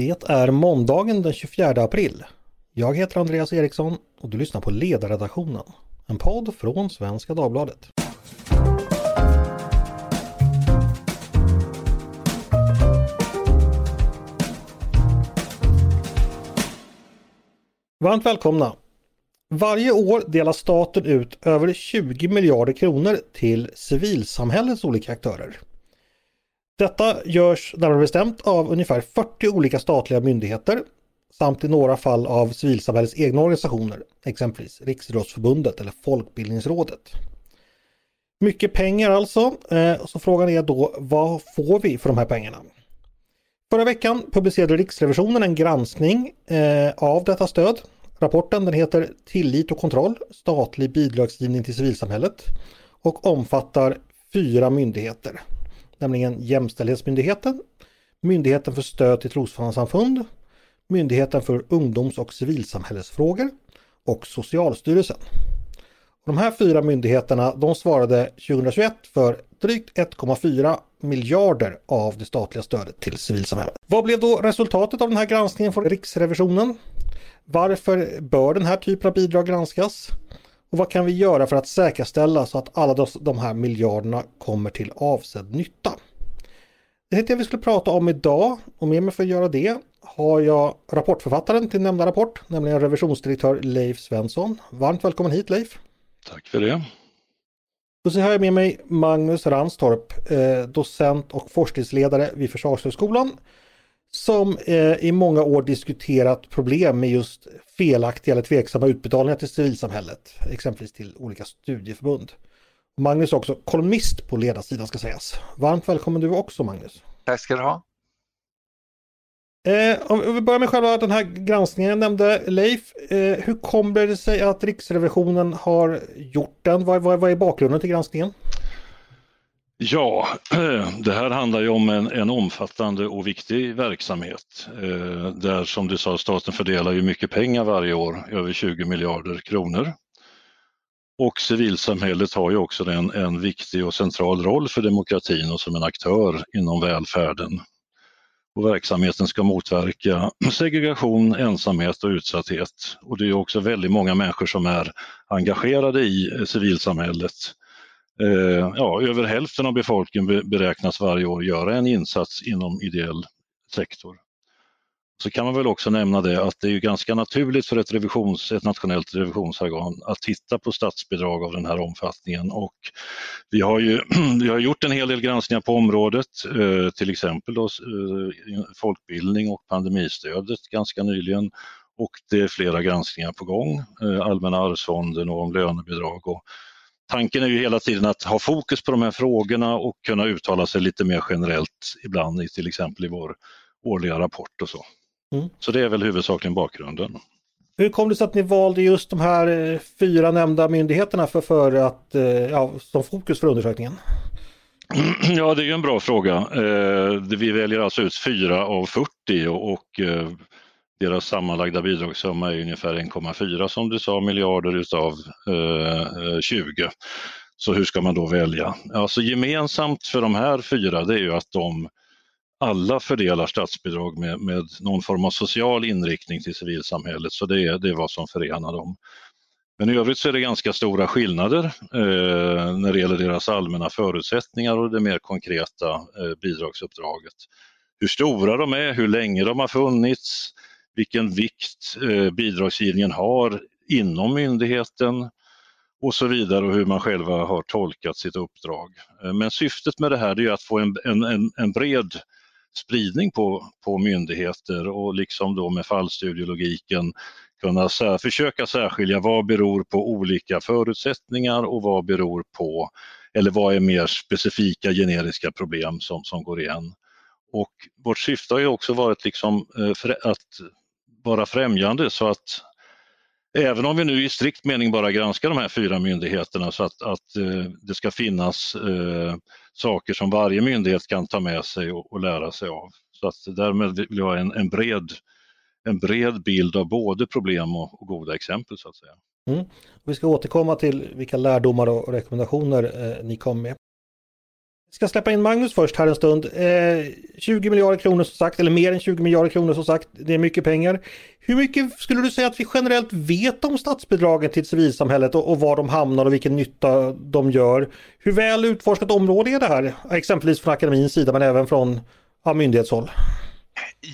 Det är måndagen den 24 april. Jag heter Andreas Eriksson och du lyssnar på Ledarredaktionen. En podd från Svenska Dagbladet. Varmt välkomna! Varje år delar staten ut över 20 miljarder kronor till civilsamhällets olika aktörer. Detta görs närmare bestämt av ungefär 40 olika statliga myndigheter samt i några fall av civilsamhällets egna organisationer, exempelvis Riksidrottsförbundet eller Folkbildningsrådet. Mycket pengar alltså, eh, så frågan är då vad får vi för de här pengarna? Förra veckan publicerade Riksrevisionen en granskning eh, av detta stöd. Rapporten den heter Tillit och kontroll, statlig bidragsgivning till civilsamhället och omfattar fyra myndigheter nämligen Jämställdhetsmyndigheten, Myndigheten för stöd till trossamfund, Myndigheten för ungdoms och civilsamhällesfrågor och Socialstyrelsen. De här fyra myndigheterna de svarade 2021 för drygt 1,4 miljarder av det statliga stödet till civilsamhället. Vad blev då resultatet av den här granskningen från Riksrevisionen? Varför bör den här typen av bidrag granskas? Och vad kan vi göra för att säkerställa så att alla de här miljarderna kommer till avsedd nytta? Det tänkte jag vi skulle prata om idag och med mig för att göra det har jag rapportförfattaren till nämnda rapport, nämligen revisionsdirektör Leif Svensson. Varmt välkommen hit Leif! Tack för det! Och så har jag med mig Magnus Ranstorp, eh, docent och forskningsledare vid Försvarshögskolan som eh, i många år diskuterat problem med just felaktiga eller tveksamma utbetalningar till civilsamhället, exempelvis till olika studieförbund. Magnus är också kolumnist på ledarsidan ska sägas. Varmt välkommen du också Magnus. Tack ska du ha. Eh, om vi börjar med själva den här granskningen jag nämnde Leif. Eh, hur kommer det sig att Riksrevisionen har gjort den? Vad, vad, vad är bakgrunden till granskningen? Ja, det här handlar ju om en, en omfattande och viktig verksamhet eh, där som du sa staten fördelar ju mycket pengar varje år, över 20 miljarder kronor. Och civilsamhället har ju också en, en viktig och central roll för demokratin och som en aktör inom välfärden. Och verksamheten ska motverka segregation, ensamhet och utsatthet. Och det är också väldigt många människor som är engagerade i eh, civilsamhället Eh, Eh, ja, över hälften av befolkningen beräknas varje år göra en insats inom ideell sektor. Så kan man väl också nämna det att det är ganska naturligt för ett, revisions, ett nationellt revisionsorgan att titta på statsbidrag av den här omfattningen och vi har ju vi har gjort en hel del granskningar på området, eh, till exempel då, eh, folkbildning och pandemistödet ganska nyligen och det är flera granskningar på gång, Allmänna arvsfonden och om lönebidrag och tanken är ju hela tiden att ha fokus på de här frågorna och kunna uttala sig lite mer generellt ibland, till exempel i vår årliga rapport och så. Mm. Så det är väl huvudsakligen bakgrunden. Hur kom det sig att ni valde just de här eh, fyra nämnda myndigheterna för, för att, eh, ja, som fokus för undersökningen? Ja, det är en bra fråga. Eh, vi väljer alltså ut fyra av 40 och deras sammanlagda bidragssumma är ungefär 1,4 som du sa miljarder utav eh, eh 20. Så hur ska man då välja? Alltså gemensamt för de här fyra det är ju att de alla fördelar statsbidrag med, med någon form av social inriktning till civilsamhället, så det är, det är vad som förenar dem. Men i övrigt så är det ganska stora skillnader eh, när det gäller deras allmänna förutsättningar och det mer konkreta eh, bidragsuppdraget. Hur stora de är, hur länge de har funnits, vilken vikt eh, bidragsgivningen har inom myndigheten och så vidare och hur man själva har tolkat sitt uppdrag. Eh, men syftet med det här är att få en, en, en bred spridning på, på myndigheter och liksom då med fallstudielogiken kunna sär, försöka särskilja vad beror på olika förutsättningar och vad beror på, eller vad är mer specifika generiska problem som, som går igen. Och vårt syfte har ju också varit liksom, eh, att vara främjande så att även om vi nu i strikt mening bara granskar de här fyra myndigheterna så att, att eh, det ska finnas eh, saker som varje myndighet kan ta med sig och, och lära sig av. Så att därmed vill jag ha en, en, bred, en bred bild av både problem och, och goda exempel så att säga. Mm. Vi ska återkomma till vilka lärdomar och rekommendationer eh, ni kom med ska släppa in Magnus först här en stund. Eh, 20 miljarder kronor som sagt, eller mer än 20 miljarder kronor som sagt. Det är mycket pengar. Hur mycket skulle du säga att vi generellt vet om statsbidragen till civilsamhället och, och var de hamnar och vilken nytta de gör? Hur väl utforskat område är det här? Exempelvis från akademins sida men även från ja, myndighetshåll.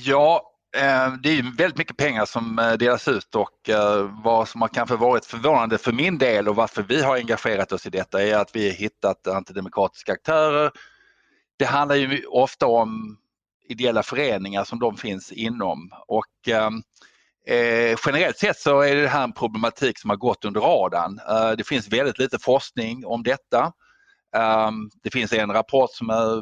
Ja, Eh, det är väldigt mycket pengar som eh, delas ut och eh, vad som har kanske varit förvånande för min del och varför vi har engagerat oss i detta är att vi har hittat antidemokratiska aktörer. Det handlar ju ofta om ideella föreningar som de finns inom och eh, generellt sett så är det här en problematik som har gått under radarn. Eh, det finns väldigt lite forskning om detta. Um, det finns en rapport som är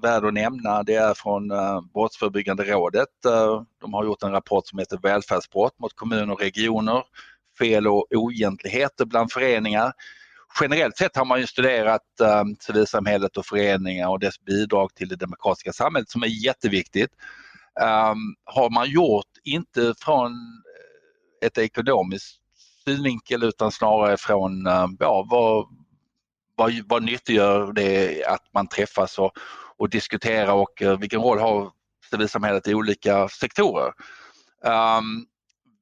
värd att nämna. Det är från uh, Brottsförebyggande rådet. Uh, de har gjort en rapport som heter Välfärdsbrott mot kommuner och regioner. Fel och oegentligheter bland föreningar. Generellt sett har man ju studerat um, civilsamhället och föreningar och dess bidrag till det demokratiska samhället som är jätteviktigt. Um, har man gjort, inte från eh, ett ekonomiskt synvinkel utan snarare från ja, vad, vad, vad nyttiggör det att man träffas och, och diskuterar och eh, vilken roll har civilsamhället i olika sektorer? Um,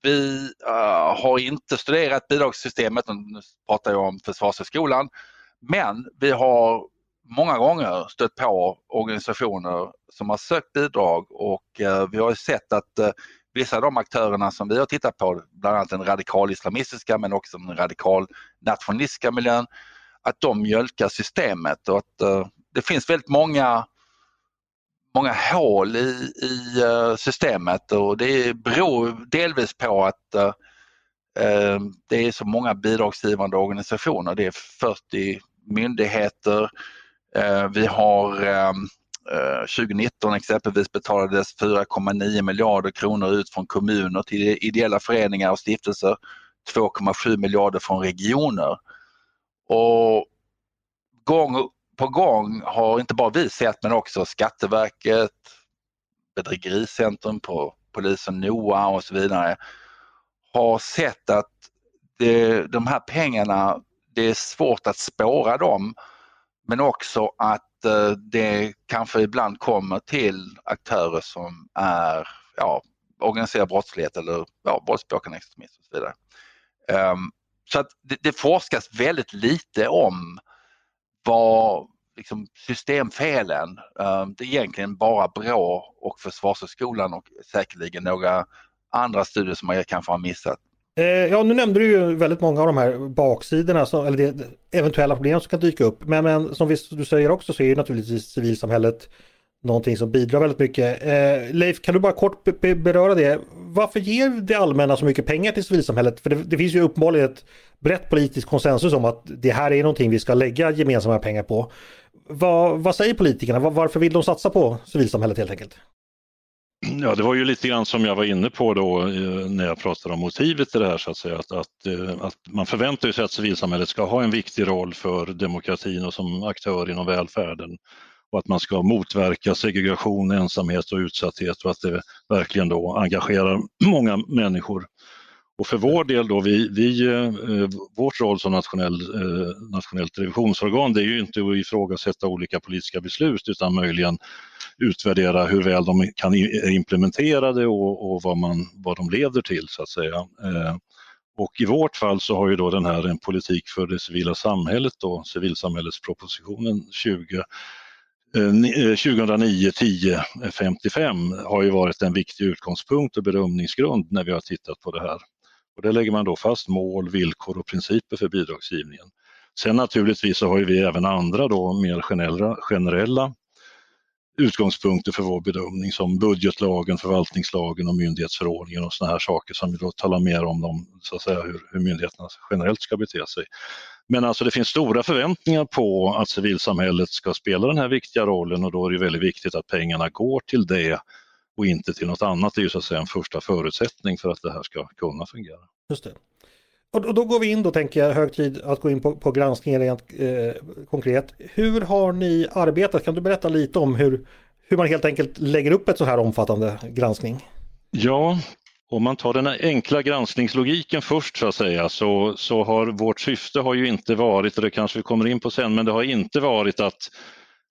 vi uh, har inte studerat bidragssystemet, nu pratar jag om Försvarshögskolan, men vi har många gånger stött på organisationer som har sökt bidrag och uh, vi har sett att vissa av de aktörerna som vi har tittat på, bland annat den radikal islamistiska men också den radikal nationalistiska miljön, att de mjölkar systemet och att uh, det finns väldigt många många hål i, i uh, systemet och det beror delvis på att uh, det är så många bidragsgivande organisationer. Det är 40 myndigheter. Vi har 2019 exempelvis betalades 4,9 miljarder kronor ut från kommuner till ideella föreningar och stiftelser. 2,7 miljarder från regioner. Och gång på gång har inte bara vi sett men också Skatteverket, Bedrägericentrum på polisen NOA och så vidare har sett att det, de här pengarna, det är svårt att spåra dem men också att eh, det kanske ibland kommer till aktörer som är ja, organiserad brottslighet eller ja, våldsbejakande extremism och så vidare. Um, så att det, det, forskas väldigt lite om vad liksom, systemfelen, eh, det är egentligen bara BRÅ och Försvarshögskolan och säkerligen några andra studier som man kanske har missat. Eh, ja, nu nämnde du ju väldigt många av de här baksidorna, som, eller det, eventuella problem som kan dyka upp. Men, men som vi, du säger också så är ju naturligtvis civilsamhället någonting som bidrar väldigt mycket. Eh, Leif, kan du bara kort beröra det? Varför ger det allmänna så mycket pengar till civilsamhället? För det, det, finns ju uppenbarligen ett brett politiskt konsensus om att det här är någonting vi ska lägga gemensamma pengar på. Vad, vad säger politikerna? Var, varför vill de satsa på civilsamhället helt enkelt? Ja, det var ju lite grann som jag var inne på då eh, när jag pratade om motivet till det här så att säga. Att, att, eh, att man förväntar sig att civilsamhället ska ha en viktig roll för demokratin och som aktör inom välfärden och att man ska motverka segregation, ensamhet och utsatthet och att det verkligen då engagerar många människor. Och för vår del då, vi, vi, eh, vårt roll som nationell, eh, nationellt revisionsorgan det är ju inte att ifrågasätta olika politiska beslut utan möjligen utvärdera hur väl de kan är implementerade och, och vad, man, vad de leder till så att säga. Eh, och i vårt fall så har ju då den här en politik för det civila samhället då, civilsamhällespropositionen 20 2009 10 55 har ju varit en viktig utgångspunkt och bedömningsgrund när vi har tittat på det här. Och där lägger man då fast mål, villkor och principer för bidragsgivningen. Sen naturligtvis så har vi även andra då mer generella, generella utgångspunkter för vår bedömning som budgetlagen, förvaltningslagen och myndighetsförordningen och sådana här saker som vi då talar mer om dem, så att säga, hur, hur myndigheterna generellt ska bete sig. Men alltså det finns stora förväntningar på att civilsamhället ska spela den här viktiga rollen och då är det väldigt viktigt att pengarna går till det och inte till något annat. Det är ju så att säga en första förutsättning för att det här ska kunna fungera. Just det. Och då går vi in då tänker jag, hög tid att gå in på, på granskningen rent eh, konkret. Hur har ni arbetat? Kan du berätta lite om hur, hur man helt enkelt lägger upp ett så här omfattande granskning? Ja, om man tar den enkla granskningslogiken först så att säga så, så har vårt syfte har ju inte varit, och det kanske vi kommer in på sen, men det har inte varit att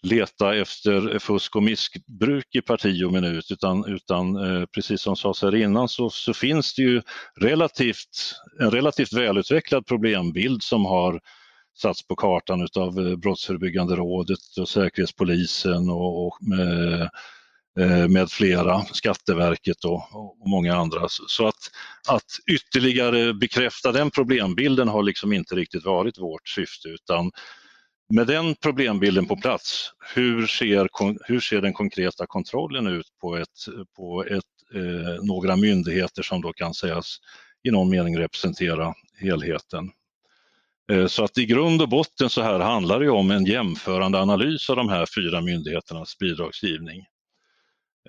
leta efter fusk och missbruk i parti och minut utan, utan eh, precis som sades här innan så, så, finns det ju relativt, en relativt välutvecklad problembild som har satts på kartan utav eh, Brottsförebyggande rådet och Säkerhetspolisen och, och med, eh, med flera, Skatteverket och, och, många andra. Så att, att ytterligare bekräfta den problembilden har liksom inte riktigt varit vårt syfte utan med den problembilden på plats, hur ser, hur ser den konkreta kontrollen ut på, ett, på ett, eh, några myndigheter som då kan sägas i någon mening representera helheten? Eh, så att i grund och botten så här handlar det om en jämförande analys av de här fyra myndigheternas bidragsgivning.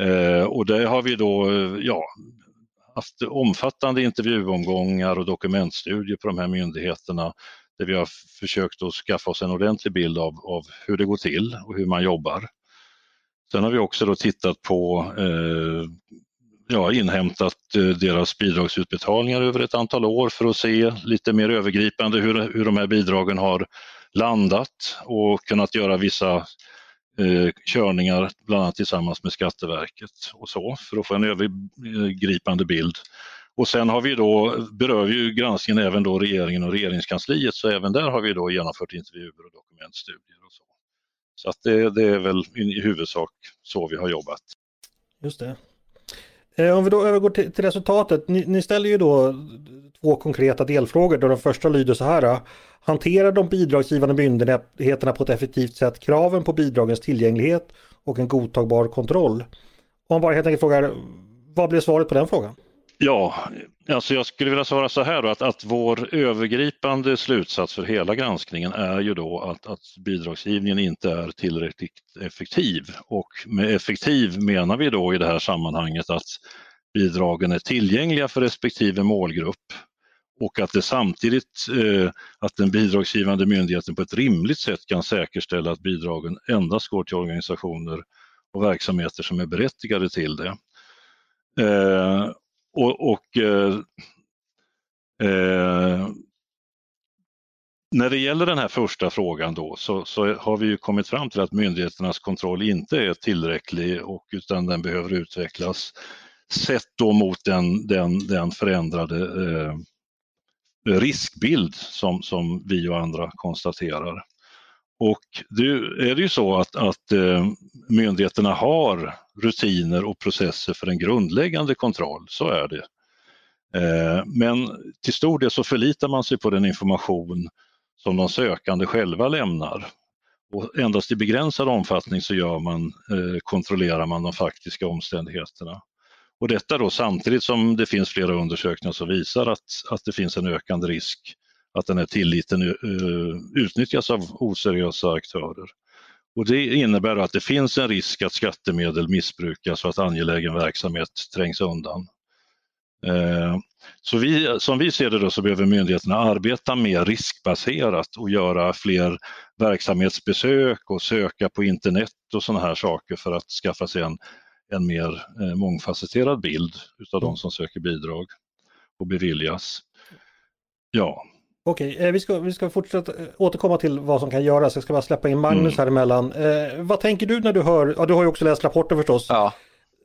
Eh, och det har vi då eh, ja, haft omfattande intervjuomgångar och dokumentstudier på de här myndigheterna där vi har försökt att skaffa oss en ordentlig bild av, av hur det går till och hur man jobbar. Sen har vi också då tittat på, eh, ja, inhämtat eh, deras bidragsutbetalningar över ett antal år för att se lite mer övergripande hur, hur de här bidragen har landat och kunnat göra vissa eh, körningar, bland annat tillsammans med Skatteverket och så, för att få en övergripande bild. Och sen har vi då, berör ju granskningen även då regeringen och regeringskansliet så även där har vi då genomfört intervjuer och dokumentstudier och så. Så att det, det är väl i huvudsak så vi har jobbat. Just det. Eh, om vi då övergår till, till resultatet. Ni, ni, ställer ju då två konkreta delfrågor. Då den första lyder så här. Hanterar de bidragsgivande myndigheterna på ett effektivt sätt kraven på bidragens tillgänglighet och en godtagbar kontroll? Om man bara helt enkelt frågar, vad blir svaret på den frågan? Ja, alltså jag skulle vilja svara så här då, att, att vår övergripande slutsats för hela granskningen är ju då att, att bidragsgivningen inte är tillräckligt effektiv och med effektiv menar vi då i det här sammanhanget att bidragen är tillgängliga för respektive målgrupp och att det samtidigt eh, att den bidragsgivande myndigheten på ett rimligt sätt kan säkerställa att bidragen endast går till organisationer och verksamheter som är berättigade till det. Eh, och, och eh, eh, när det gäller den här första frågan då så, så, har vi ju kommit fram till att myndigheternas kontroll inte är tillräcklig och utan den behöver utvecklas sett då mot den, den, den förändrade eh, riskbild som, som vi och andra konstaterar. Och det är det ju så att, att eh, myndigheterna har rutiner och processer för en grundläggande kontroll, så är det. Eh, men till stor del så förlitar man sig på den information som de sökande själva lämnar. Och endast i begränsad omfattning så gör man, eh, kontrollerar man de faktiska omständigheterna. Och detta då samtidigt som det finns flera undersökningar som visar att, att det finns en ökande risk att den här tilliten eh, utnyttjas av oseriösa aktörer. Och det innebär att det finns en risk att skattemedel missbrukas och att angelägen verksamhet trängs undan. Uh, så vi, som vi ser det då så behöver myndigheterna arbeta mer riskbaserat och göra fler verksamhetsbesök och söka på internet och sådana här saker för att skaffa sig en, en mer eh, mångfacetterad bild utav de som söker bidrag och beviljas. Ja, Okej, eh, vi, ska, vi ska fortsätta eh, återkomma till vad som kan göras. Jag ska bara släppa in Magnus mm. här emellan. Eh, vad tänker du när du hör, ja du har ju också läst rapporten förstås. Ja.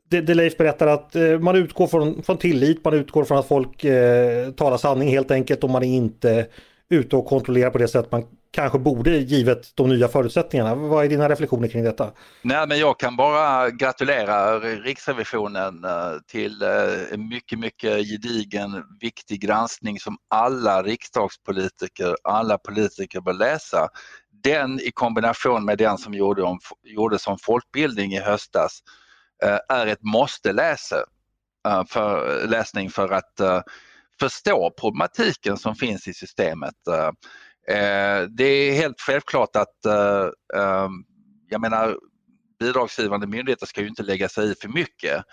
Det, det Leif berättar att eh, man utgår från, från tillit, man utgår från att folk eh, talar sanning helt enkelt och man är inte ute och kontrollerar på det sätt man kanske borde givet de nya förutsättningarna. Vad är dina reflektioner kring detta? Nej, men jag kan bara gratulera Riksrevisionen eh, till eh, en mycket, mycket gedigen, viktig granskning som alla riksdagspolitiker, alla politiker bör läsa. Den i kombination med den som gjorde om, gjordes om folkbildning i höstas eh, är ett måste-läse för läsning för att förstå problematiken som finns i systemet. Eh, det är helt självklart att eh, ehm, jag menar bidragsgivande myndigheter ska ju inte lägga sig i för mycket.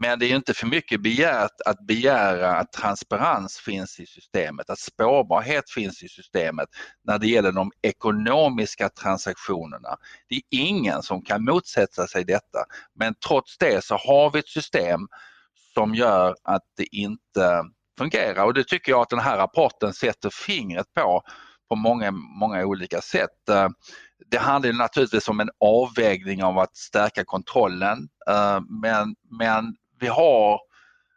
Men det är inte för mycket begärt att begära att transparens finns i systemet, att spårbarhet finns i systemet när det gäller de ekonomiska transaktionerna. Det är ingen som kan motsätta sig detta men trots det så har vi ett system som gör att det inte fungerar och det tycker jag att den här rapporten sätter fingret på på många, många olika sätt. Eh, det handlar naturligtvis om en avvägning av att stärka kontrollen eh, men, men vi har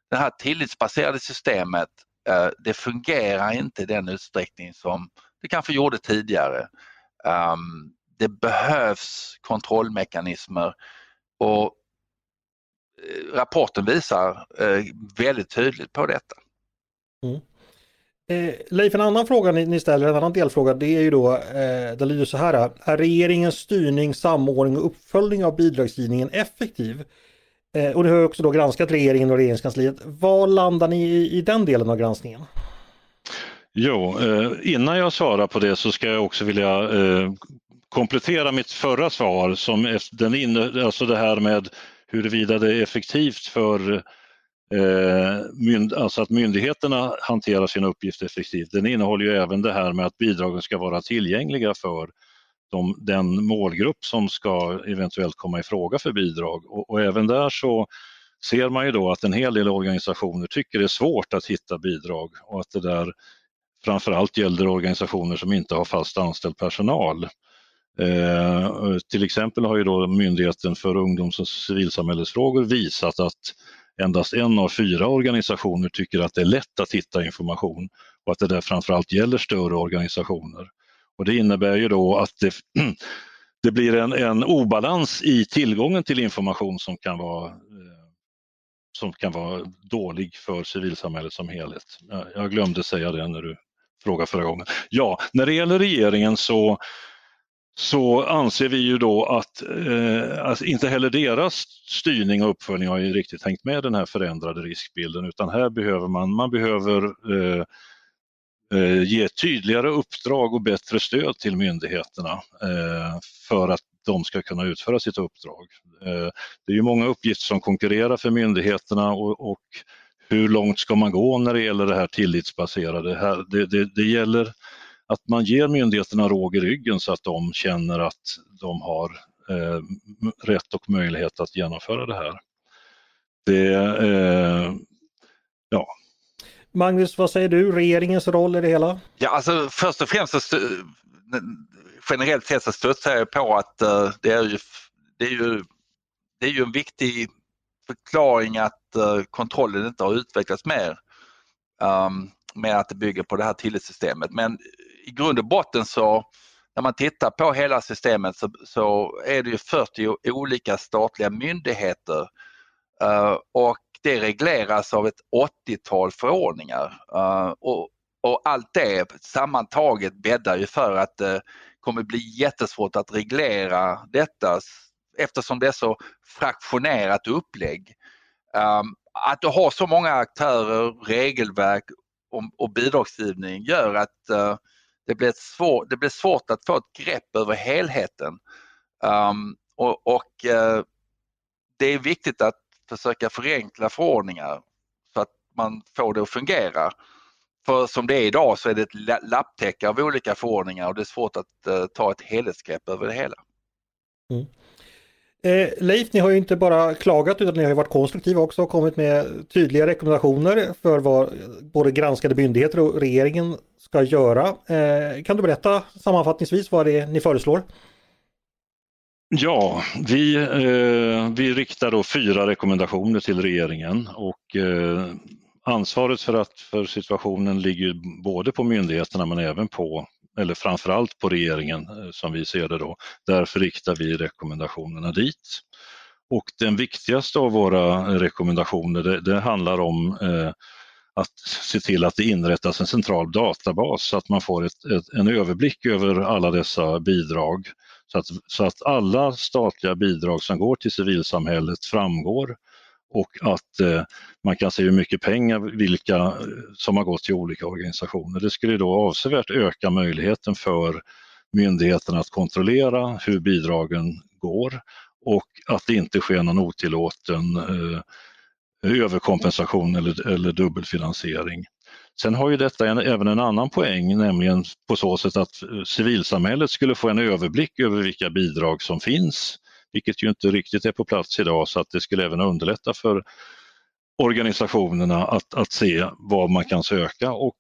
det här tillitsbaserade systemet, eh, det fungerar inte i den utsträckning som det kanske gjorde tidigare. Ehm, det behövs kontrollmekanismer och rapporten visar väldigt tydligt på detta. Mm. Eh, Leif, en annan fråga ni, ni, ställer, en annan delfråga, det är ju då, eh, det lyder så här. Är regeringens styrning, samordning och uppföljning av bidragsgivningen effektiv? Eh, och du har också då granskat regeringen och regeringskansliet. Var landar ni i, i den delen av granskningen? Jo, eh, innan jag svarar på det så ska jag också vilja eh, komplettera mitt förra svar som den inne, alltså det här med huruvida det är effektivt för Eh, Eh, mynd, alltså att myndigheterna hanterar sina uppgifter effektivt. Den innehåller ju även det här med att bidragen ska vara tillgängliga för de, den målgrupp som ska eventuellt komma i fråga för bidrag. Och, och, även där så ser man ju då att en hel del organisationer tycker det är svårt att hitta bidrag och att det där framförallt gäller organisationer som inte har fast anställd personal. Eh, till exempel har ju då Myndigheten för ungdoms och civilsamhällesfrågor visat att endast en av fyra organisationer tycker att det är lätt att hitta information och att det där framförallt gäller större organisationer. Och det innebär ju då att det, det blir en, en, obalans i tillgången till information som kan vara eh, som kan vara dålig för civilsamhället som helhet. Jag glömde säga det när du frågade förra gången. Ja, när det gäller regeringen så så anser vi ju då att eh, alltså inte heller deras styrning och uppföljning har ju riktigt hängt med den här förändrade riskbilden utan här behöver man, man behöver eh, eh ge tydligare uppdrag och bättre stöd till myndigheterna eh, för att de ska kunna utföra sitt uppdrag. Eh, det är ju många uppgifter som konkurrerar för myndigheterna och, och hur långt ska man gå när det gäller det här tillitsbaserade? Det, det, det gäller att man ger myndigheterna råg i ryggen så att de känner att de har eh, rätt och möjlighet att genomföra det här. Det, eh, ja. Magnus, vad säger du? Regeringens roll i det hela? Ja, alltså först och främst så generellt sett så stöttar jag på att uh, det, är ju, det, är ju, det är ju en viktig förklaring att uh, kontrollen inte har utvecklats mer. Um, med att det bygger på det här tillitssystemet. Men i grund och botten så när man tittar på hela systemet så, så är det ju 40 olika statliga myndigheter uh, och det regleras av ett 80-tal förordningar. Uh, och, och, allt det sammantaget bäddar ju för att det kommer bli jättesvårt att reglera detta eftersom det är så fraktionerat upplägg. Um, att du har så många aktörer, regelverk och, och bidragsgivning gör att uh, det blir, svår, det blir svårt att få ett grepp över helheten. Um, och, och uh, det är viktigt att försöka förenkla förordningar så att man får det att fungera. För som det är idag så är det ett lapptäcke av olika förordningar och det är svårt att uh, ta ett helhetsgrepp över det hela. Mm. Eh, Leif, ni har ju inte bara klagat utan ni har varit konstruktiva också och kommit med tydliga rekommendationer för vad både granskade myndigheter och regeringen ska göra. Eh, kan du berätta sammanfattningsvis vad det är ni föreslår? Ja, vi, eh, vi riktar då fyra rekommendationer till regeringen och eh, ansvaret för, att, för situationen ligger både på myndigheterna men även på eller framförallt på regeringen eh, som vi ser det då. Därför riktar vi rekommendationerna dit. Och den viktigaste av våra rekommendationer det, det handlar om eh, att se till att det inrättas en central databas så att man får ett, ett, en överblick över alla dessa bidrag. Så att, så att alla statliga bidrag som går till civilsamhället framgår och att eh, man kan se hur mycket pengar vilka som har gått till olika organisationer. Det skulle då avsevärt öka möjligheten för myndigheterna att kontrollera hur bidragen går och att det inte sker någon otillåten eh, överkompensation eller, eller dubbelfinansiering. Sen har ju detta en, även en annan poäng, nämligen på så sätt att eh, civilsamhället skulle få en överblick över vilka bidrag som finns vilket ju inte riktigt är på plats idag så att det skulle även underlätta för organisationerna att, att se vad man kan söka och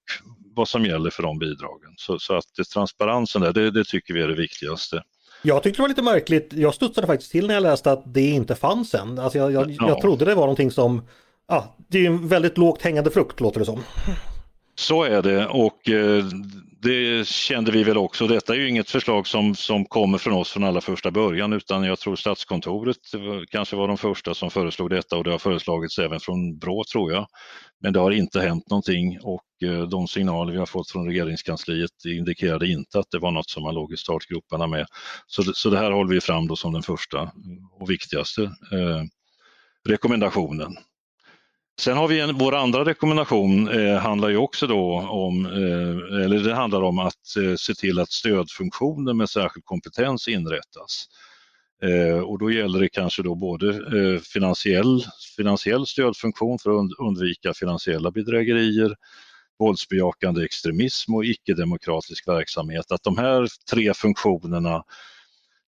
vad som gäller för de bidragen. Så, så att det, transparensen där, det, det, tycker vi är det viktigaste. Jag tyckte det var lite märkligt. Jag studsade faktiskt till när jag läste att det inte fanns än. Alltså jag, jag, ja. jag trodde det var någonting som, ja, det är en väldigt lågt hängande frukt låter det som. Så är det och eh, det kände vi väl också. Detta är ju inget förslag som, som kommer från oss från allra första början utan jag tror Statskontoret kanske var de första som föreslog detta och det har föreslagits även från Brå tror jag. Men det har inte hänt någonting och eh, de signaler vi har fått från regeringskansliet indikerade inte att det var något som man låg i startgroparna med. Så, så det här håller vi fram då som den första och viktigaste eh, rekommendationen. Sen har vi en, vår andra rekommendation eh, handlar ju också då om, eh, eller det handlar om att eh, se till att stödfunktioner med särskild kompetens inrättas. Eh, och då gäller det kanske då både eh, finansiell, finansiell stödfunktion för att undvika finansiella bedrägerier, våldsbejakande extremism och icke-demokratisk verksamhet. Att de här tre funktionerna,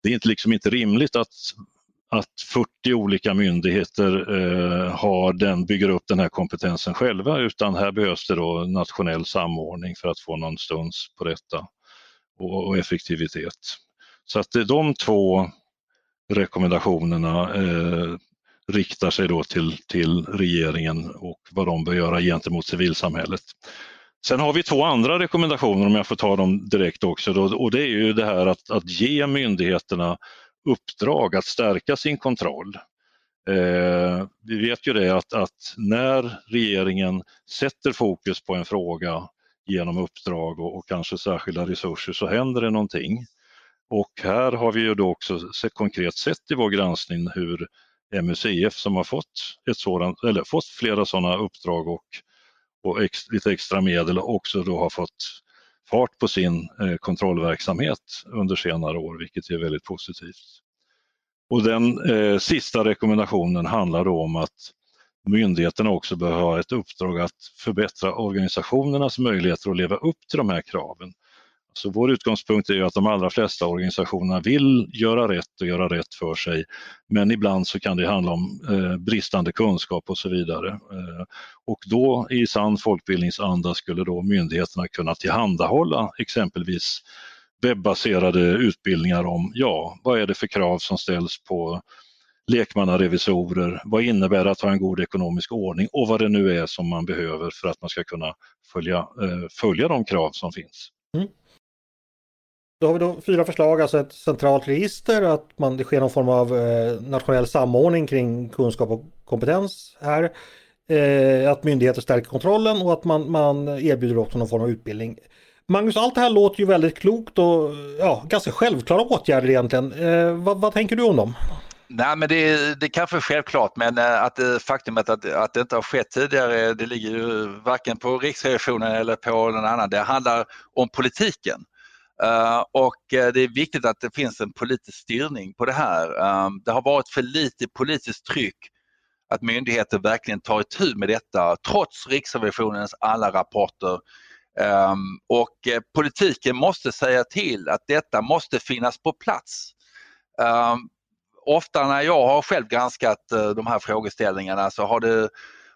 det är inte, liksom inte rimligt att att 40 olika myndigheter eh, har den, bygger upp den här kompetensen själva utan här behövs det då nationell samordning för att få någon stuns på detta och, och effektivitet. Så att eh, de två rekommendationerna eh, riktar sig då till, till regeringen och vad de bör göra gentemot civilsamhället. Sen har vi två andra rekommendationer om jag får ta dem direkt också då, och det är ju det här att, att ge myndigheterna uppdrag att stärka sin kontroll. Eh, vi vet ju det att, att, när regeringen sätter fokus på en fråga genom uppdrag och, och, kanske särskilda resurser så händer det någonting. Och här har vi ju då också sett, konkret sett i vår granskning hur MUCF som har fått, ett sådant, eller fått flera sådana uppdrag och, och ex, lite extra medel också då har fått fart på sin eh, kontrollverksamhet under senare år, vilket är väldigt positivt. Och den eh, sista rekommendationen handlar då om att myndigheterna också bör ha ett uppdrag att förbättra organisationernas möjligheter att leva upp till de här kraven. Så vår utgångspunkt är att de allra flesta organisationerna vill göra rätt och göra rätt för sig. Men ibland så kan det handla om eh, bristande kunskap och så vidare. Eh, och då i sann folkbildningsanda skulle då myndigheterna kunna tillhandahålla exempelvis webbaserade utbildningar om, ja, vad är det för krav som ställs på lekmannarevisorer, vad innebär det att ha en god ekonomisk ordning och vad det nu är som man behöver för att man ska kunna följa, eh, följa de krav som finns. Mm. Då har vi då fyra förslag, alltså ett centralt register, att man, det sker någon form av eh, nationell samordning kring kunskap och kompetens här. Eh, att myndigheter stärker kontrollen och att man, man erbjuder också någon form av utbildning. Magnus, allt det här låter ju väldigt klokt och ja, ganska självklara åtgärder egentligen. Eh, vad, vad, tänker du om dem? Nej men det, det kanske är självklart men eh, att det, faktumet att, att det inte har skett tidigare det ligger ju varken på Riksrevisionen eller på någon annan. Det handlar om politiken. Eh, och eh, det är viktigt att det finns en politisk styrning på det här. Ehm, det har varit för lite politiskt tryck att myndigheter verkligen tar itu med detta trots Riksrevisionens alla rapporter. Ehm, och eh, politiken måste säga till att detta måste finnas på plats. Ehm, ofta när jag har själv granskat de här frågeställningarna så har det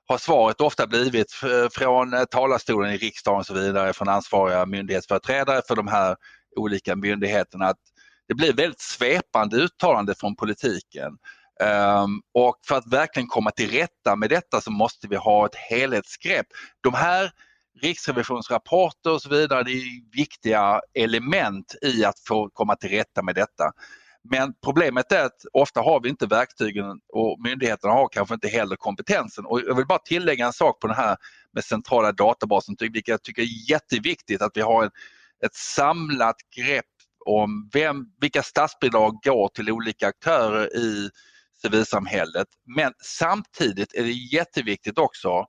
har svaret ofta blivit från talarstolen i riksdagen och så vidare från ansvariga myndighetsföreträdare för de här olika myndigheterna att det blir väldigt svepande uttalande från politiken. Um, och för att verkligen komma till rätta med detta så måste vi ha ett helhetsgrepp. De här riksrevisionsrapporter och så vidare, det är viktiga element i att få komma till rätta med detta. Men problemet är att ofta har vi inte verktygen och myndigheterna har kanske inte heller kompetensen. Och jag vill bara tillägga en sak på den här med centrala databasen, vilket jag tycker är jätteviktigt att vi har en, ett samlat grepp om vem, vilka statsbidrag går till olika aktörer i civilsamhället. Men samtidigt är det jätteviktigt också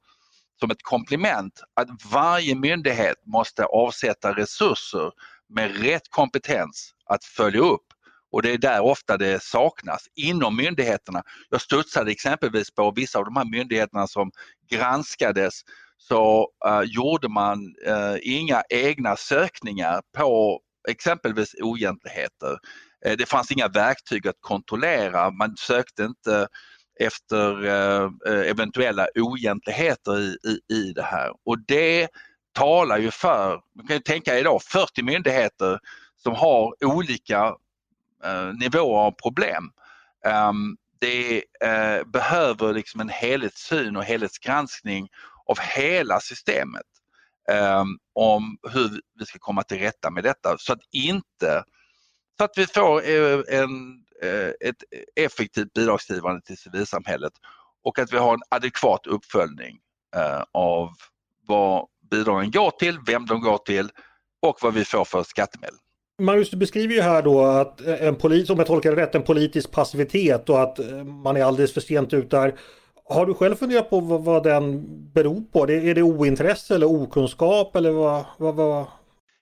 som ett komplement att varje myndighet måste avsätta resurser med rätt kompetens att följa upp och det är där ofta det saknas inom myndigheterna. Jag studsade exempelvis på vissa av de här myndigheterna som granskades så uh, gjorde man uh, inga egna sökningar på exempelvis oegentligheter. Uh, det fanns inga verktyg att kontrollera, man sökte inte efter eventuella oegentligheter i, i, i det här och det talar ju för, man kan ju tänka idag 40 myndigheter som har olika nivåer av problem. Um, det uh, behöver liksom en helhetssyn och helhetsgranskning av hela systemet ehm, om hur vi ska komma till rätta med detta så att inte så att vi får eh, en, eh, ett effektivt bidragsgivande till civilsamhället och att vi har en adekvat uppföljning eh, av vad bidragen går till, vem de går till och vad vi får för skattemedel. Magnus, du beskriver ju här då att en polis, om jag tolkar det rätt, en politisk passivitet och att man är alldeles för sent ut där. Har du själv funderat på vad, vad den beror på? Är det ointresse eller okunskap eller vad, vad, vad,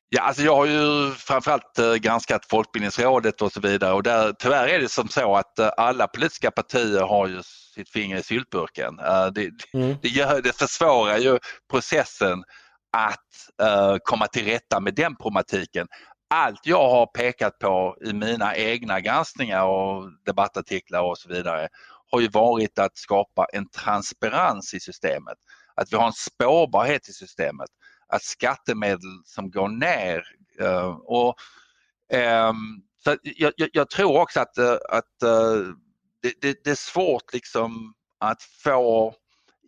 Ja, alltså jag har ju framförallt eh, granskat Folkbildningsrådet och så vidare och där, tyvärr är det som så att eh, alla politiska partier har ju sitt finger i syltburken. Eh, det, mm. det, gör, det försvårar ju processen att komma till rätta med den problematiken. Allt jag har pekat på i mina egna granskningar och debattartiklar och så vidare har ju varit att skapa en transparens i systemet. Att vi har en spårbarhet i systemet att skattemedel som går ner. Uh, och, um, så jag, jag, jag, tror också att, uh, att uh, det, det, det, är svårt liksom att få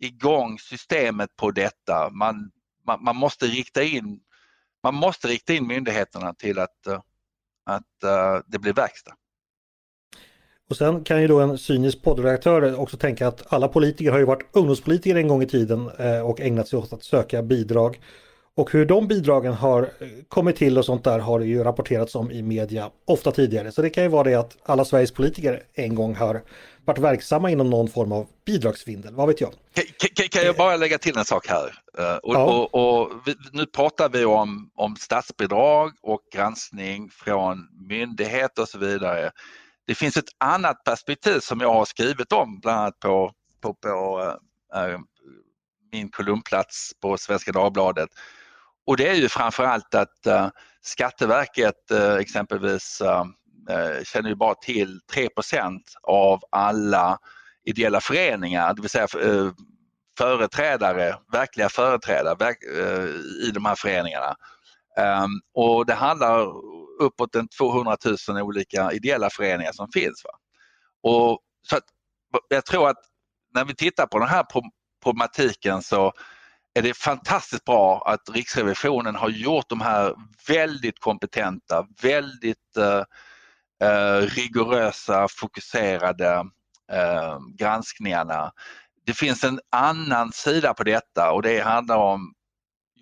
igång systemet på detta. Man, man, man, måste rikta in man måste rikta in myndigheterna till att, att det blir verkstad. Och sen kan ju då en cynisk poddredaktör också tänka att alla politiker har ju varit ungdomspolitiker en gång i tiden och ägnat sig åt att söka bidrag. Och hur de bidragen har kommit till och sånt där har det ju rapporterats om i media ofta tidigare. Så det kan ju vara det att alla Sveriges politiker en gång har varit verksamma inom någon form av bidragsvindel, vad vet jag? Kan, kan jag bara lägga till en sak här? Uh, och, ja. och, och vi, nu pratar vi om, om statsbidrag och granskning från myndigheter och så vidare. Det finns ett annat perspektiv som jag har skrivit om bland annat på, på, på äh, min kolumnplats på Svenska Dagbladet och det är ju framförallt att äh, Skatteverket äh, exempelvis känner ju bara till 3% av alla ideella föreningar, det vill säga företrädare, verkliga företrädare verk, i de här föreningarna. Ehm, och det handlar uppåt en 200 000 olika ideella föreningar som finns. Va? Och så att, jag tror att när vi tittar på den här problematiken så är det fantastiskt bra att Riksrevisionen har gjort de här väldigt kompetenta, väldigt eh, eh, rigorösa, fokuserade eh, granskningarna. Det finns en annan sida på detta och det handlar om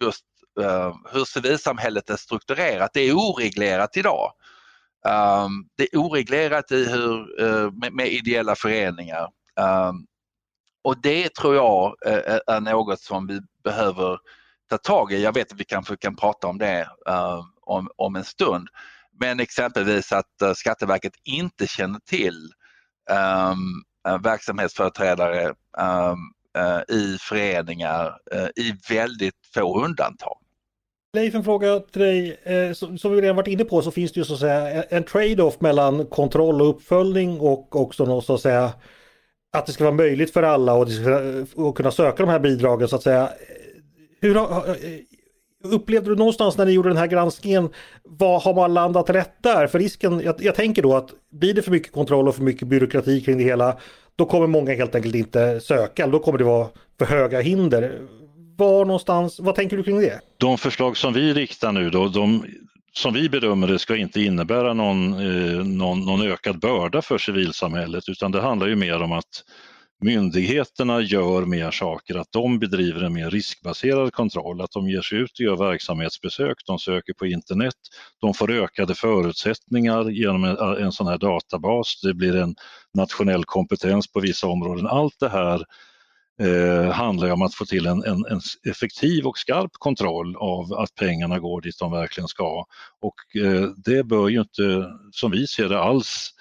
just Ehm, hur civilsamhället är strukturerat. Det är oreglerat idag. Um, det är oreglerat i hur, uh, med, med, ideella föreningar. Um, och det tror jag är, är något som vi behöver ta tag i. Jag vet att vi kanske kan prata om det uh, om, om en stund. Men exempelvis att uh, Skatteverket inte känner till um, verksamhetsföreträdare um, uh, i föreningar i väldigt få undantag. Leif, en fråga till dig. Eh, som vi redan varit inne på så finns det ju så att säga en trade-off mellan kontroll och uppföljning och också något så att säga att det ska vara möjligt för alla och att kunna söka de här bidragen så att säga. Hur har, eh, upplevde du någonstans när ni gjorde den här granskningen, vad har man landat rätt där? För risken, jag, jag, tänker då att blir det för mycket kontroll och för mycket byråkrati kring det hela, då kommer många helt enkelt inte söka, då kommer det vara för höga hinder. Var någonstans, vad tänker du kring det? De förslag som vi riktar nu då, de, som vi bedömer det ska inte innebära någon, eh, någon, någon ökad börda för civilsamhället utan det handlar ju mer om att myndigheterna gör mer saker, att de bedriver en mer riskbaserad kontroll, att de ger sig ut och gör verksamhetsbesök, de söker på internet, de får ökade förutsättningar genom en, en sån här databas, det blir en nationell kompetens på vissa områden. Allt det här eh, handlar om att få till en, en, en, effektiv och skarp kontroll av att pengarna går dit de verkligen ska. Och eh, det bör ju inte, som vi ser det, alls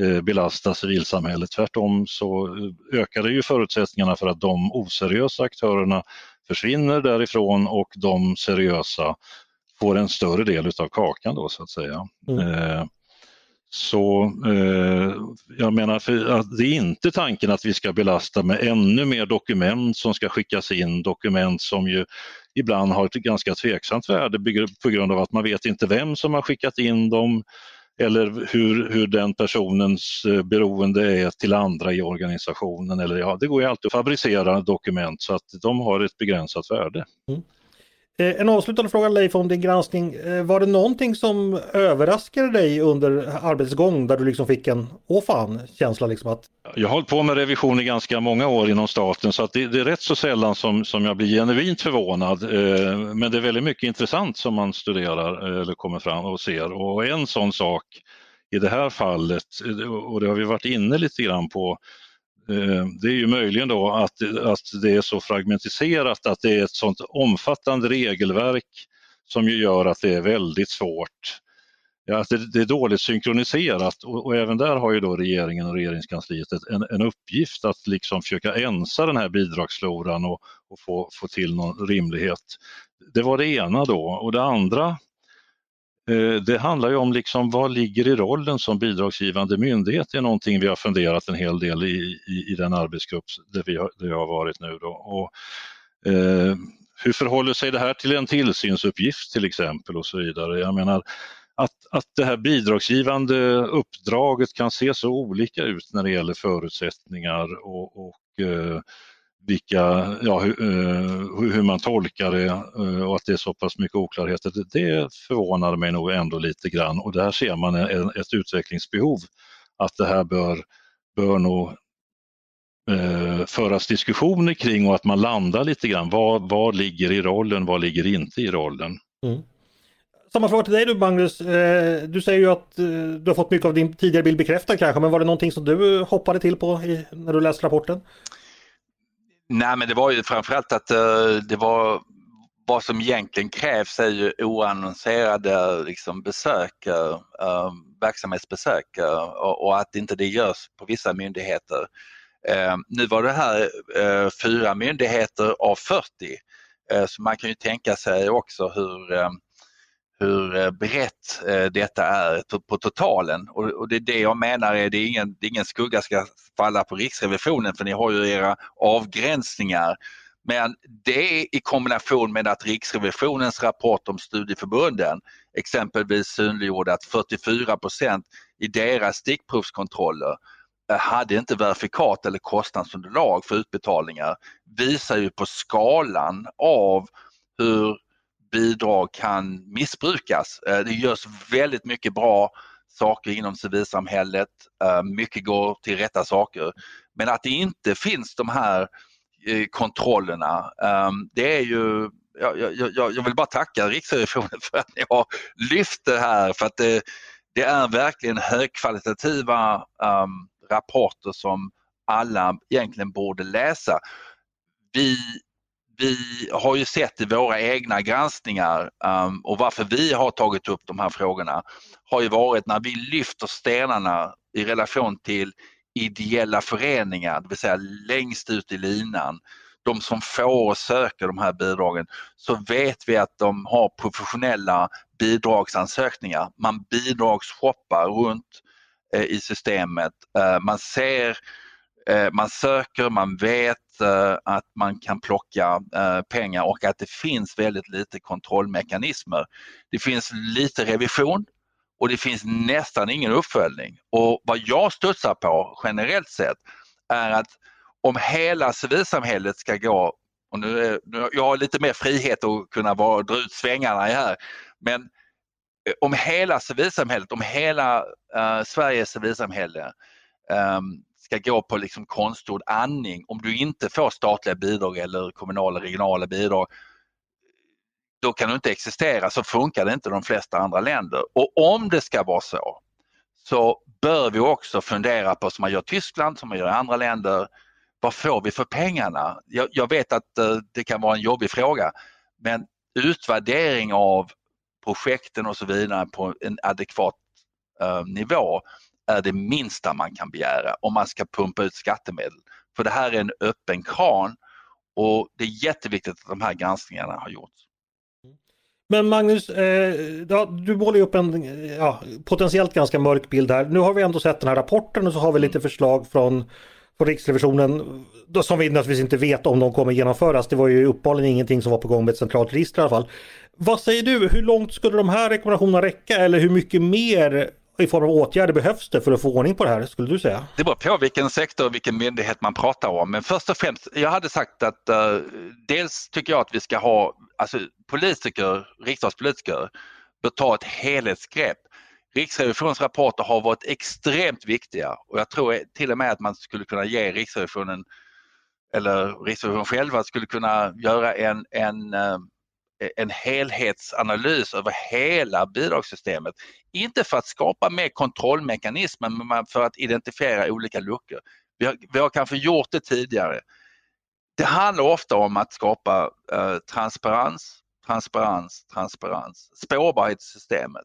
Eh, belasta civilsamhället. Tvärtom så ökar det ju förutsättningarna för att de oseriösa aktörerna försvinner därifrån och de seriösa får en större del utav kakan då så att säga. Mm. Så eh, jag menar, för det är inte tanken att vi ska belasta med ännu mer dokument som ska skickas in, dokument som ju ibland har ett ganska tveksamt värde på grund av att man vet inte vem som har skickat in dem. eller hur, hur den personens eh, beroende är till andra i organisationen. Eller, ja, det går ju alltid att fabricera dokument så att de har ett begränsat värde. Mm. Eh, en avslutande fråga Leif om din granskning. Eh, var det någonting som överraskade dig under arbetets gång där du liksom fick en åh fan känsla liksom att... Jag har hållit på med revision i ganska många år inom staten så att det, det är rätt så sällan som, som jag blir genuint förvånad. Eh, men det är väldigt mycket intressant som man studerar eller kommer fram och ser och en sån sak i det här fallet, och det har vi varit inne lite grann på, Eh, det är ju möjligen då att, att det är så fragmentiserat att det är ett sånt omfattande regelverk som ju gör att det är väldigt svårt. Ja, att det, det är dåligt synkroniserat och, och, även där har ju då regeringen och regeringskansliet en, en uppgift att liksom försöka ensa den här bidragsfloran och, och få, få till någon rimlighet. Det var det ena då och det andra Eh, det handlar ju om liksom vad ligger i rollen som bidragsgivande myndighet. Det är någonting vi har funderat en hel del i, i, i den arbetsgrupp där, vi har, där jag har varit nu. Då. Och, eh, hur förhåller sig det här till en tillsynsuppgift till exempel och så vidare. Jag menar att, att det här bidragsgivande uppdraget kan se så olika ut när det gäller förutsättningar och, och eh, vilka, ja, hur, eh, hur, man tolkar det eh, och att det är så pass mycket oklarheter, det förvånar mig nog ändå lite grann och där ser man ett utvecklingsbehov att det här bör, bör nog eh, föras diskussioner kring och att man landar lite grann. Vad, vad ligger i rollen, vad ligger inte i rollen? Mm. Samma fråga till dig du Magnus. Eh, du säger ju att du har fått mycket av din tidigare bild bekräftad kanske, men var det någonting som du hoppade till på när du läste rapporten? Nej men det var ju framförallt att eh, det var vad som egentligen krävs är ju oannonserade liksom, besök, eh, eh, verksamhetsbesök och, och, att inte det görs på vissa myndigheter. Nu var det här fyra myndigheter av 40 så man kan ju tänka sig också hur hur eh, brett eh, detta är på totalen och det är det jag menar är det är ingen, det är ingen skugga ska falla på Riksrevisionen för ni har ju era avgränsningar. Men det i kombination med att Riksrevisionens rapport om studieförbunden exempelvis synliggjorde att 44 procent i deras stickprovskontroller eh, hade inte verifikat eller kostnadsunderlag för utbetalningar visar ju på skalan av hur bidrag kan missbrukas. Eh, det görs väldigt mycket bra saker inom civilsamhället, eh, mycket går till rätta saker. Men att det inte finns de här eh, kontrollerna, ehm, det är ju jag, jag, jag, vill bara tacka Riksrevisionen för att ni har lyft det här för att det, det är verkligen högkvalitativa um, rapporter som alla egentligen borde läsa. Vi vi har ju sett i våra egna granskningar um, och varför vi har tagit upp de här frågorna har ju varit när vi lyfter stenarna i relation till ideella föreningar, det vill säga längst ut i linan, de som får och söker de här bidragen, så vet vi att de har professionella bidragsansökningar. Man bidragsshoppar runt eh, i systemet. Eh, man ser, eh, Eh, man söker, man vet eh, att man kan plocka eh, pengar och att det finns väldigt lite kontrollmekanismer. Det finns lite revision och det finns nästan ingen uppföljning. Och vad jag studsar på generellt sett är att om hela civilsamhället ska gå, och nu, är, nu jag har lite mer frihet att kunna vara, dra ut svängarna här, men om hela civilsamhället, om hela uh, Sveriges civilsamhälle um, ska gå på liksom konstgjord andning om du inte får statliga bidrag eller kommunala regionala bidrag då kan du inte existera, så funkar det inte i de flesta andra länder. Och om det ska vara så, så bör vi också fundera på som man gör i Tyskland, som man gör i andra länder, vad får vi för pengarna? Jag, jag vet att eh, det kan vara en jobbig fråga, men utvärdering av projekten och så vidare på en adekvat eh, nivå är det minsta man kan begära om man ska pumpa ut skattemedel. För det här är en öppen kran och det är jätteviktigt att de här granskningarna har gjorts. Men Magnus, eh, du målar upp en ja, potentiellt ganska mörk bild här. Nu har vi ändå sett den här rapporten och så har vi lite förslag från, från Riksrevisionen som vi naturligtvis inte vet om de kommer genomföras. Det var ju uppenbarligen ingenting som var på gång med ett centralt register i alla fall. Vad säger du, hur långt skulle de här rekommendationerna räcka eller hur mycket mer i form av åtgärder behövs det för att få ordning på det här skulle du säga? Det beror på vilken sektor och vilken myndighet man pratar om. Men först och främst, jag hade sagt att uh, dels tycker jag att vi ska ha, alltså politiker, riksdagspolitiker bör ta ett helhetsgrepp. Riksrevisionens rapporter har varit extremt viktiga och jag tror till och med att man skulle kunna ge Riksrevisionen eller Riksrevisionen själva skulle kunna göra en, en uh, en helhetsanalys över hela bidragssystemet. Inte för att skapa mer kontrollmekanismer men för att identifiera olika luckor. Vi har, vi har kanske gjort det tidigare. Det handlar ofta om att skapa eh, transparens, transparens, transparens, spårbarhet i systemet.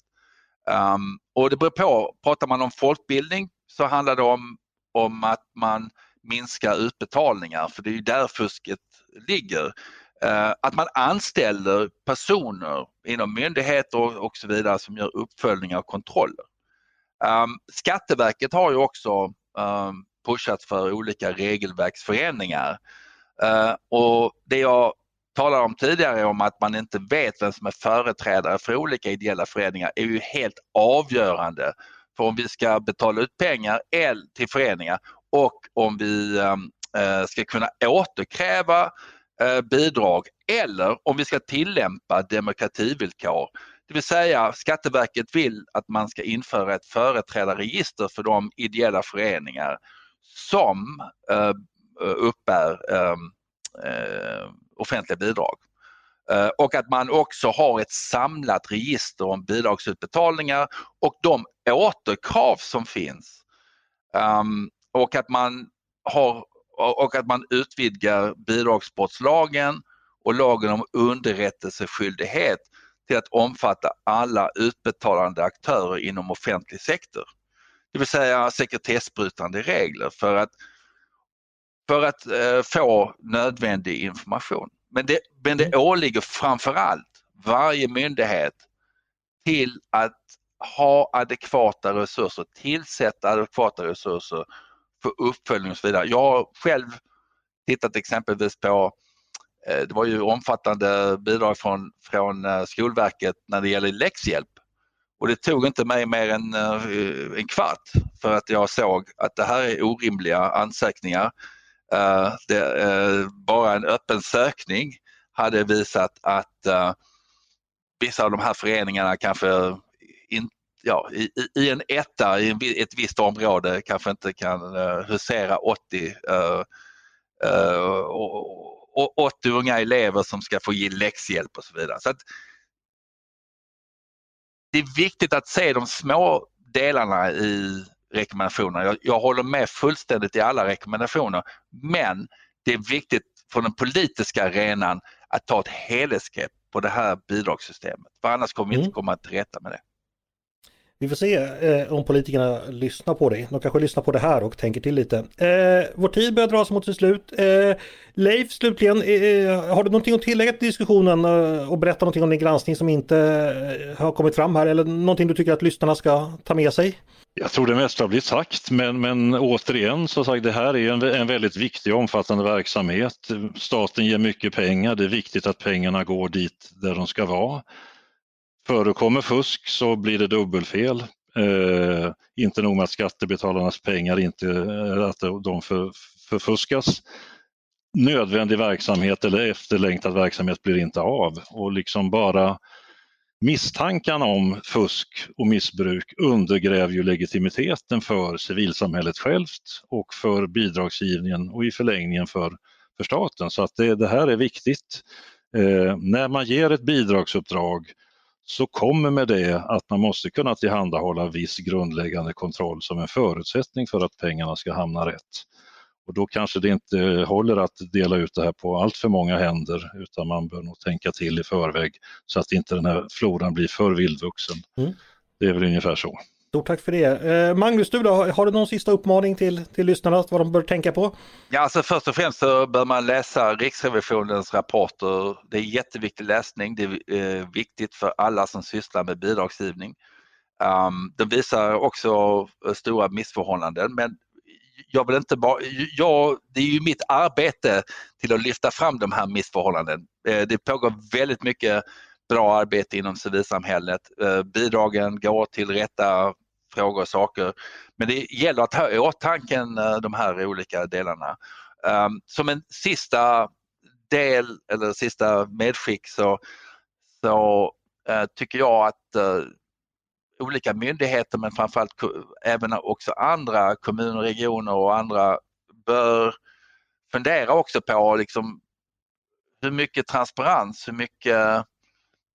Um, ehm, och det beror på, pratar man om folkbildning så handlar det om, om att man minskar utbetalningar för det är ju där fusket ligger. Eh, att man anställer personer inom myndigheter och så vidare som gör uppföljningar och kontroller. Ehm, Skatteverket har ju också ehm, pushat för olika regelverksförändringar. Eh, och det jag talade om tidigare om att man inte vet vem som är företrädare för olika ideella föreningar är ju helt avgörande för om vi ska betala ut pengar till föreningar och om vi ehm, eh, ska kunna återkräva Eh, bidrag eller om vi ska tillämpa demokrativillkor. Det vill säga Skatteverket vill att man ska införa ett företrädarregister för de ideella föreningar som eh, uppbär ehm, eh, offentliga bidrag. Eh, och att man också har ett samlat register om bidragsutbetalningar och de återkrav som finns. Um, och att man har och att man utvidgar bidragsbrottslagen och lagen om underrättelseskyldighet till att omfatta alla utbetalande aktörer inom offentlig sektor. Det vill säga sekretessbrytande regler för att, för att eh, få nödvändig information. Men det, men det mm. åligger framförallt varje myndighet till att ha adekvata resurser, tillsätta adekvata resurser uppföljning och så vidare. Jag har själv tittat exempelvis på eh, det var ju omfattande bidrag från, från eh, Skolverket när det gäller läxhjälp. Och det tog inte mig mer än eh, en kvart för att jag såg att det här är orimliga ansökningar. Eh, det, eh, bara en öppen sökning hade visat att vissa av de här föreningarna kanske inte ja, i, i, en etta i en, ett visst område kanske inte kan uh, husera 80, uh, uh, och, 80 unga elever som ska få ge läxhjälp och så vidare. Så det är viktigt att se de små delarna i rekommendationerna. Jag, jag håller med fullständigt i alla rekommendationer men det är viktigt från den politiska arenan att ta ett helhetsgrepp på det här bidragssystemet. För annars kommer vi inte mm. komma till rätta med det. Vi får se eh, om politikerna lyssnar på dig. De kanske lyssnar på det här och tänker till lite. Eh, vår tid börjar dra sig mot sitt slut. Eh, Leif, slutligen, eh, eh har du någonting att tillägga till diskussionen eh, och berätta någonting om din granskning som inte eh, har kommit fram här eller någonting du tycker att lyssnarna ska ta med sig? Jag tror det mesta har blivit sagt men, men återigen så sagt det här är en, en väldigt viktig och omfattande verksamhet. Staten ger mycket pengar, det är viktigt att pengarna går dit där de ska vara. Förekommer fusk så blir det dubbelfel. Eh, inte nog med att skattebetalarnas pengar inte eh, att de för, förfuskas. Nödvändig verksamhet eller efterlängtad verksamhet blir inte av och liksom bara misstankarna om fusk och missbruk undergräver ju legitimiteten för civilsamhället självt och för bidragsgivningen och i förlängningen för, för staten. Så att det, det här är viktigt. Eh, när man ger ett bidragsuppdrag så kommer med det att man måste kunna tillhandahålla viss grundläggande kontroll som en förutsättning för att pengarna ska hamna rätt. Och då kanske det inte håller att dela ut det här på allt för många händer utan man bör nog tänka till i förväg så att inte den här floran blir för vildvuxen. Mm. Det är väl ungefär så. Stort tack för det. Eh, Magnus, du då, har du någon sista uppmaning till, till lyssnarna vad de bör tänka på? Ja, alltså först och främst så bör man läsa Riksrevisionens rapporter. Det är jätteviktig läsning. Det är eh, viktigt för alla som sysslar med bidragsgivning. Um, de visar också eh, stora missförhållanden men jag vill inte bara, jag, det är ju mitt arbete till att lyfta fram de här missförhållanden. Eh, det pågår väldigt mycket bra arbete inom civilsamhället. Eh, bidragen går till rätta frågor och saker. Men det gäller att ha i åtanke eh, de här olika delarna. Ehm, som en sista del eller sista medskick så, så eh, tycker jag att eh, olika myndigheter men framförallt även också andra kommuner, regioner och andra bör fundera också på liksom, hur mycket transparens, hur mycket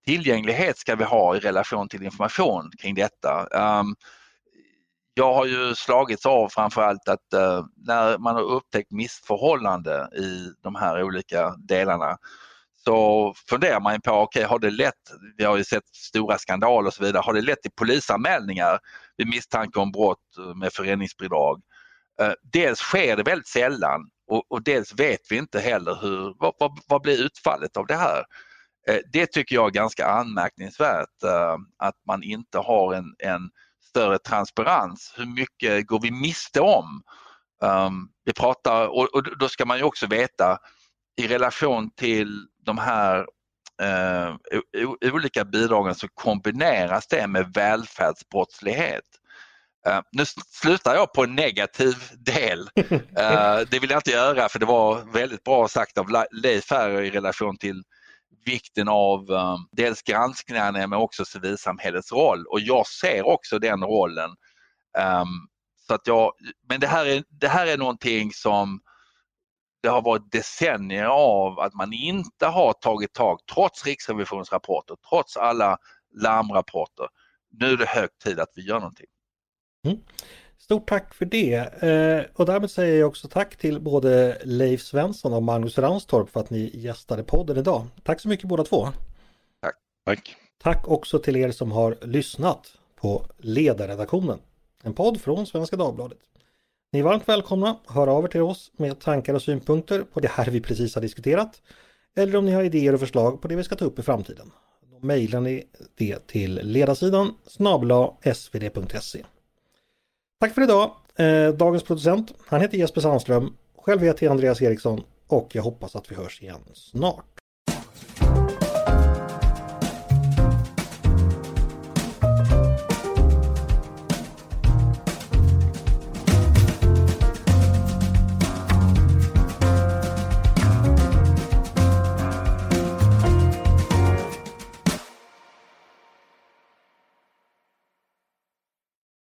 tillgänglighet ska vi ha i relation till information kring detta. Um, jag har ju slagits av framförallt att eh, när man har upptäckt missförhållande i de här olika delarna så funderar man på, okej okay, har det lett, vi har ju sett stora skandaler och så vidare, har det lett till polisanmälningar vid misstanke om brott eh, med föreningsbidrag? Eh, dels sker det väldigt sällan och, och, dels vet vi inte heller hur, vad, vad, vad blir utfallet av det här? Det tycker jag är ganska anmärkningsvärt att man inte har en, en större transparens. Hur mycket går vi miste om? Um, vi pratar, och, och, då ska man ju också veta i relation till de här eh, olika bidragen så kombineras det med välfärdsbrottslighet. Uh, nu slutar jag på en negativ del. Uh, det vill jag inte göra för det var väldigt bra sagt av Leif här i relation till vikten av um, dels granskningarna men också civilsamhällets roll och jag ser också den rollen. Um, så att jag, men det här, är, det här är någonting som det har varit decennier av att man inte har tagit tag trots Riksrevisionsrapporter, trots alla larmrapporter. Nu är det hög tid att vi gör någonting. Mm. Stort tack för det eh, och därmed säger jag också tack till både Leif Svensson och Magnus Ranstorp för att ni gästade podden idag. Tack så mycket båda två. Tack. Tack. Tack också till er som har lyssnat på Ledarredaktionen, en podd från Svenska Dagbladet. Ni är varmt välkomna att höra av er till oss med tankar och synpunkter på det här vi precis har diskuterat. Eller om ni har idéer och förslag på det vi ska ta upp i framtiden. Då mejlar ni det till ledarsidan snabla svd.se. Tack för idag! Eh, dagens producent, han heter Jesper Sandström. Själv heter jag Andreas Eriksson och jag hoppas att vi hörs igen snart.